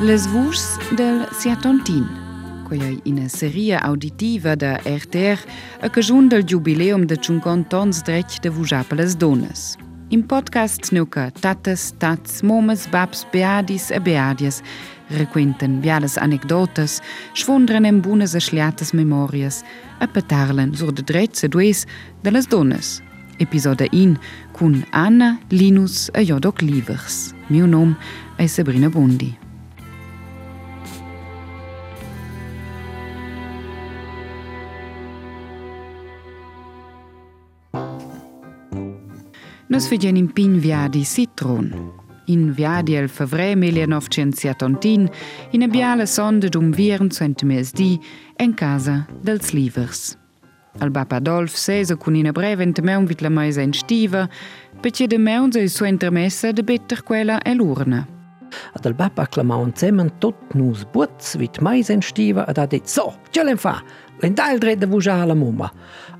Les vuos del Siatontin, quella è una serie auditiva da RTR a cagiun del jubileum de 50 ans dretg de vujar per les dones. In podcast nuca tatas, tats, momes, babs, beadis e beadias requenten biales anecdotas, schwundren en bunas e schliatas memorias e petarlen sur de drets e dues de les dones. Episode 1 cun Anna, Linus e Jodoc Livers. Mio nom è Sabrina Bondi. Nos fegien in pin viadi citron. In viadi el fevre 1970 in a biala sonda dum viern di en casa dels livers. Al bap Adolf sesa cun ina brevent meun vit la meisa in stiva, perché de meun se sua intermessa de better quella e l'urna. Ad al bap acclamaun zemen tot nus buts vit mais in stiva ad ha dit so, ce l'en fa, l'en dal dret de vujar la mumma.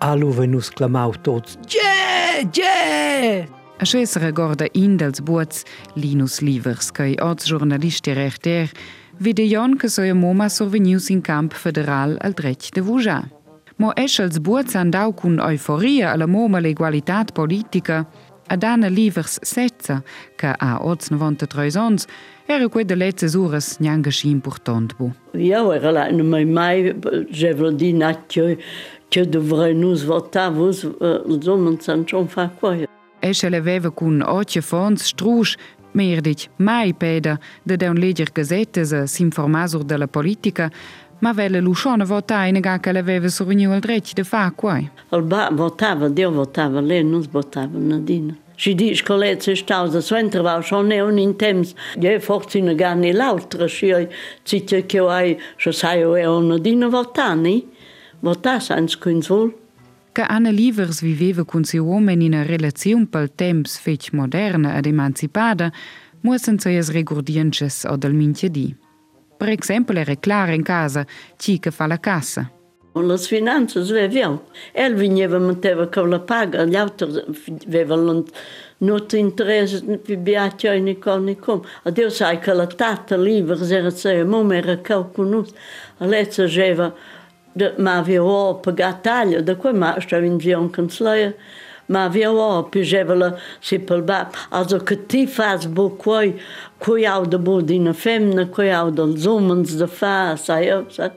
Alu venus clamau tots, Gye, gye! A scesa recorda in dels buots Linus Livers, che oz giornalisti rechter, vide Jon che soia moma survenius in camp federal al dret de vujar. Mo Echels Burzandau kun Euphorie alle Momel Equalitat Politiker, a dane liewers Säzer ka a Orzenwandte Treusons, Er koe de leze Sures njan geschim portant bo. Ja mei mei jevel di net ke de vrai nous wat tavos sommen san schon verkoie. Echelle wewe kun Ortje Fons Struch, méierdich Maipéder, de deun ledier Gesätese s'informasur de la Politika, ma vele lusciona vota in ga che leveva survegniu al dret de fa quai. Il ba votava, Dio votava, lei non votava nadina. Și dici că le se stau să se întrebau și ne un in temps. E forse ne gani l'altra și eu zice că eu ai și să ai o nadina votani. Vota sans quinzol. Che Anna Livers viveva cun siu uomen in a relaziun pel temps fech moderna ed emancipada, muossen seias regurdiences o del minchedi. Por exemplo, reclar em casa, tica fala caça. finanças finanzas ele vinha e manteva que a paga, gli altri avevano not interesse per beatio ni con ni com. Oh, a Deus sai que a tata livres era se mum era a letra geva de ma aveva pagatalha, da quei ma stava in via un canzleia. Ma havia o pigevela si pel bap also que ti faz bo coi coi au de bo dina femna coi au dels homens de fa sai eu sa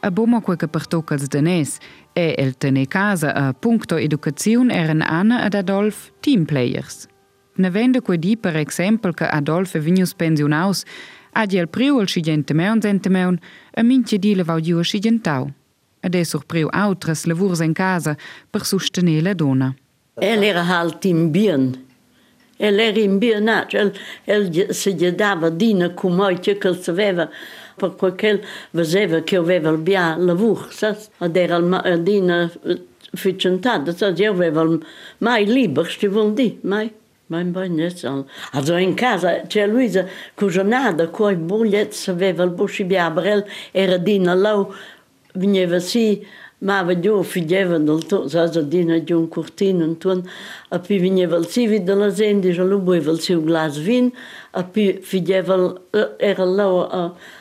A boma quei che pertocca als danès e el tene casa a puncto educaziun eran Anna ad Adolf teamplayers. Ne vende quei di per exempel che Adolf e vinius pensionaus Adi el priu al scidente meun zente meun, a mince di levau giu a scidentau. Ed è surpriu autras lavurs en casa per sostenere la donna. El era halt in bien. Era in bien, el, el si gli dava dina cum oi che che saveva per quel vedeva che aveva il bia lavur, saps? Ed era il dina ficentata, saps? Io aveva mai libero, sti vuol dire, mai. Mein bagnet Also in casa c'è Luisa cuginada coi bugliets aveva il busci biabrel era dina lau veniva sì Mawe Jo fijewen Dina Joun Kurtinen toun, a pi vin jevel sividele sinn, Dich a Lubuiwwel siw glas win, a pi fijevel er lawer a. Uh,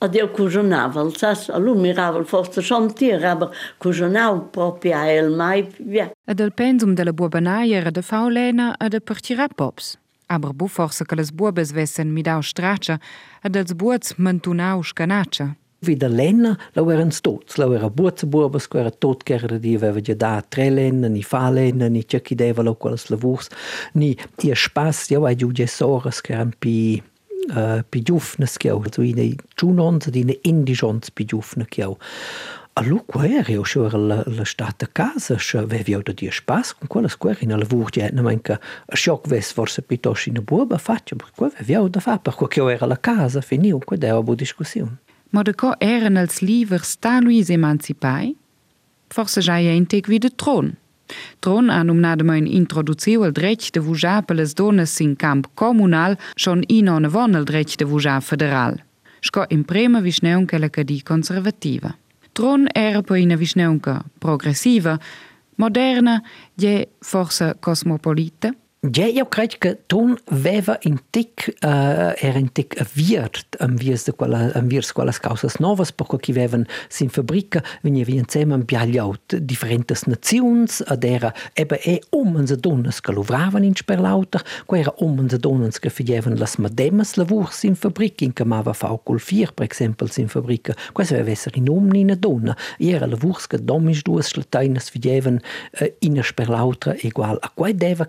a Dir kujonavel sas a lumiravel forste chantier aber kujonau propia el mai wie. Et del pensum de la Burbenaiere de Faulena a de partira pops. Aber buforse kelles Burbeswessen mit au Stratsche, et dels Burz mentunau Skanatche. Vida lenna, lau eran tots, lau era buots buobes, que era tot che era di aveva già da tre lenna, ni fa lenna, ni c'è chi deva lau quelles lavurs, ni ia spas, io hai giù gesores che eran pi uh, pigiufnes chiau, also ine giunons ed ine indigons pigiufne chiau. A lu quer io scho la la stata casa, scho ve vi da dir spas con quella square in la vurgia, na manca a schock ves forse piuttosto in buba faccia, per qua ve vi da fa, per qua che era la casa, finiu, qua da bu discussione. mat de ko Ären als liewer Stalouis emancipai? Forse ja je intek wie de Thron. Tron an um nadem ein introduceuel drechte wo Japeles Dones sinn Camp kommunal schon in an Wannelrechte wo ja federal. Schko im Bremer Wischneunkeleke die konservative. Tron Äre poine Wischneunke, progressive, moderne je forse kosmopolite, Ja, io credo che Ton aveva in tic, uh, era in tic avviert am vies de quella, am viers quelles causas novas, perché chi avevan sin biagliaut differentes nazions, ad era ebe e omens e donnes che in sperlauter, qua e las mademas in in camava fau col per esempio, in fabbrica, questo aveva essere in omni in donna, era lavurs duas fidievan uh, in sperlauter a qua deva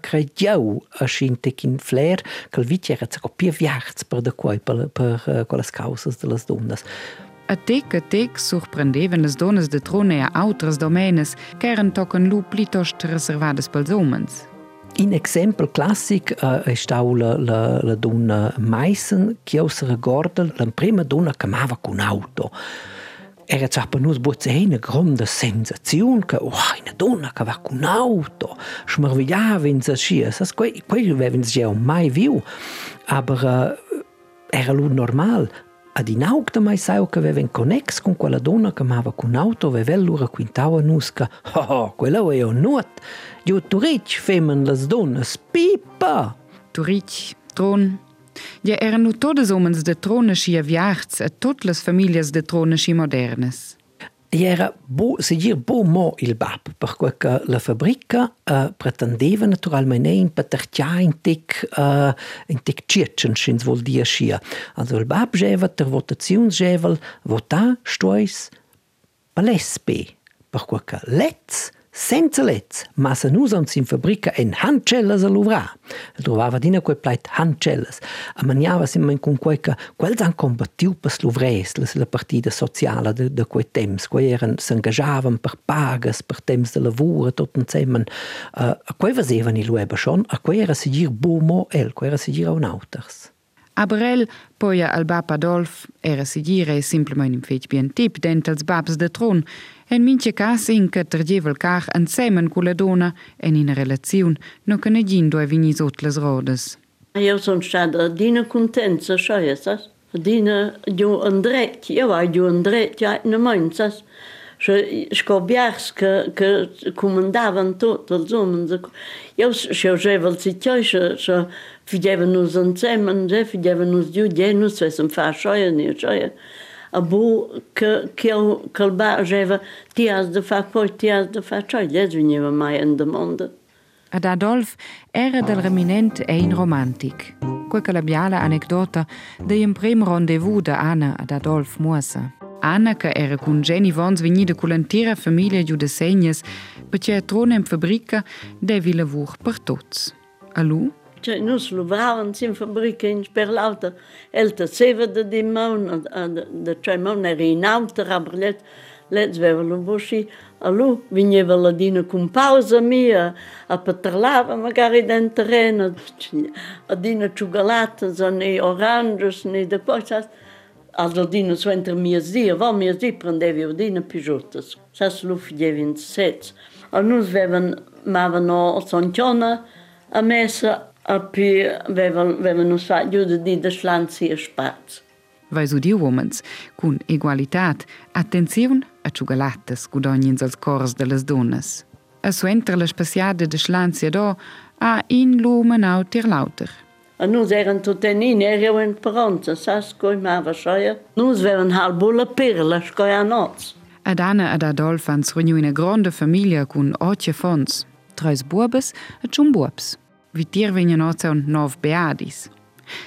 tău și intekin fler că vicere să copie viață per de coi per per eh, con las causas de las dondas. A tic a tic surprendevent las donas de trone a autres domenes queren tocan lu plitost reservades pels homens. In exempel classic eh, uh, è stau la, la, la donna Meissen che osserva gorda la prima donna che amava con auto. Era già per noi una grande sensazione che oh, una donna che va con un'auto smervigliava in se scia quello quello avevano già mai visto ma uh, era lo normale ad in auto mai sai che aveva in connex con quella donna che amava con un'auto aveva loro quintava nusca oh, oh quello è un nuot io tu ricci femmen le donne spipa tu ricci tron Ja erano totes omens de troneschi aviarts e tutte le famiglie de troneschi modernes. Era bo, se dir bo mo il bab, perché la fabbrica uh, pretendeva naturalmente in patertia in tic uh, in tic circhen schins vol dir schia. Also il bab geva der votationsgevel vota stois palespe, perché letz senza lez, ma se nus ons in fabrica en handcellas a luvrar. Trovava dina quei plait handcellas. A maniava simmen con quei che quels combattiu per luvres, la partida sociala de, de quei temps. Quei eran s'engagiavan per pagas, per temps de lavura, tot insieme. Uh, a quei vasevan i lueba schon, a quei era sigir bumo el, quei era sigir un auters. Aber poi al bab Adolf era sigire simplement in fetg bien tip dent als babs de tron, En minqë kas in këtë tërgjevël kar në semen kule dona e një në relacion nuk në gjindo e vinjizot lës rodës. Jo son shada, dine kontencë shojesas, dine gju ndrejt, jo a gju ndrejt, ja në mëjnësas, Shë shko bjarës kë, kë kumëndavën të të lëzumën dhe ku. Jo shë zhevël si qoj shë, shë figjeve në zënë cemën dhe figjeve në zgju gjenë, në svesëm fa shoje, një shoje. A bu che che che il ba aveva ti has de fa poi ti has de fa scioia, già veniva mai in del mondo. Ad Adolf era del reminent e in romantic. Quella la biala anecdota de un prim rendezvous da Anna ad Adolf Musa. Anna, che era con Jenny Vons venida con l'intera famiglia giù de segnes, perché trona in fabbrica devi lavur per tots. A lui Tscheinuslowaen sinn Fabrike in Sperlauter Elter sewer de de Maun de Tschimon er inauter aberlet letwer Bochi Allo vin je wel adine kom pauze mi a Peterlava magar den terrein adine tschugalaten zo ne oranges ne de pochas. Also Dine zwenter mir sie, war mir sie prendevi Dine Pijotes. Sas luf jevin sez. An nus wewen mawen no Santjona a Messe nos ajuda di deslanci e spaz. Vai su di womans, cun egualitat, attenziun a ciugalatas gudognins als cors de las donas. A su entra la spaziada de slanci do a in lumen auter lauter. A nus eren tutenin ereu en peronza, sas coi mava schoia. Nus veren halbulla perla scoia noz. Ad Anna ad Adolfans reuniu una grande famiglia cun otje fons, treis buobes et un buobs wie Dir wenn je noze und nov beadis.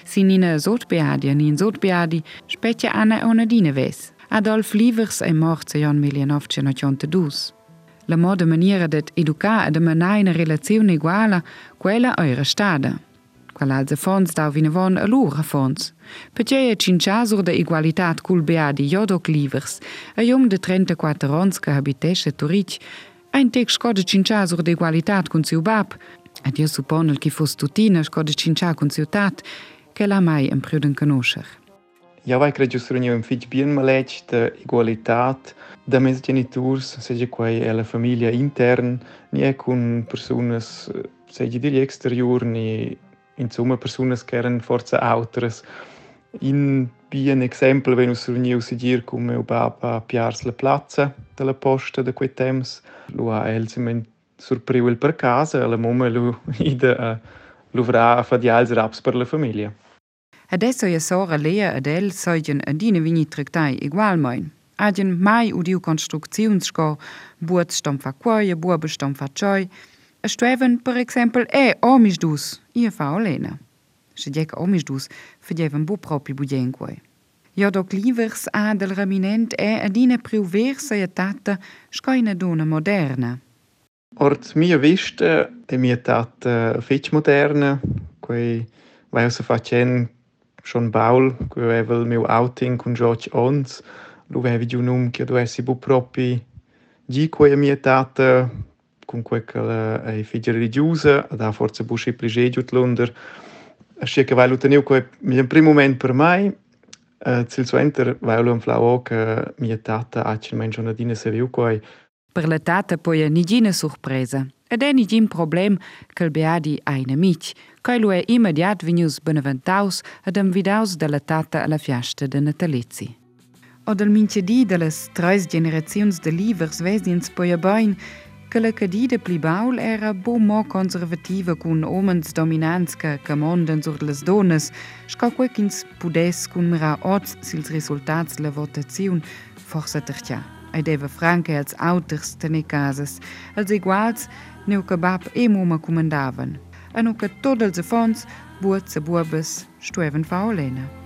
Sin ine Sodbeadi an in Sodbeadi spetje anne one Dine wees. Adolf Livers e mor ze Jan Miljanovtje na Jonte dus. La mode maniera det educa ad mena in relazione eguala quella eure stade. Quell'alze fons dau vine von a lura fons. Perché e cinciasur de igualitat cul beadi jodoc livers, a jung de 34 ans che habitesce Turic, ein tec scode cinciasur de igualitat cun siu bab, Ed io supponel che fosse tutina sco de cincia con ciutat che la mai in pruden conoscer. Ja vai credo che sono un figlio bien maleg de igualitat da mes genitors, seja quei è la famiglia intern, ni è con personas seja di exterior ni insomma personas che erano forza autres. In bien exempel wenn us reuniu si dir cum meu papa piars la plaza della posta de quei temps, lo ha el surpriu il per casa la mamma lo ide a luvrar a fadiar ils raps per la famiglia. Adesso ia sora Lea ed el soigen adina vini tractai igualmein. Agen mai udiu constructiunsco, buat stom fa cuoia, buab stom fa cioi, a streven per exempel e omis dus, ia fa olena. Se djek omis dus, fedjeven bu propi budenquoi. Ja doc livers adel raminent e adine priu versa ia tata scoina dona moderna. Ort mia vista e mia tata fetch moderna, quei vai se facen schon baul, quei aveva il mio outing con George Ons, lu avevi giù num che do essi bu propi gi quei mia tata con quei che è figlia religiosa, da forse bu schi pligegiut lunder. Ascia che vai lu teniu quei in primo moment per mai, Uh, Zil suenter vai un flau che mia tata ha ci men giornadina se viu quei. Per la tata poi è nigina sorpresa. Ed è nigin problem che il beadi ha in amici, che lui è immediat venius beneventaus ed invidaus della tata alla fiasta de natalizi. O del mincedi delle tres generazions de livers vesins poi a bain, che la cadida pli baul era bo mo conservativa cun omens dominants che camondan sur les donas, sca quequins pudes cun mira oz sils resultats la votaziun forsa tercia. e dewe Franke als outers tenikases, els iguals neu kebab emoma kommendaven. En ook het toddelse fonds, boert ze boerbes, stueven faulene.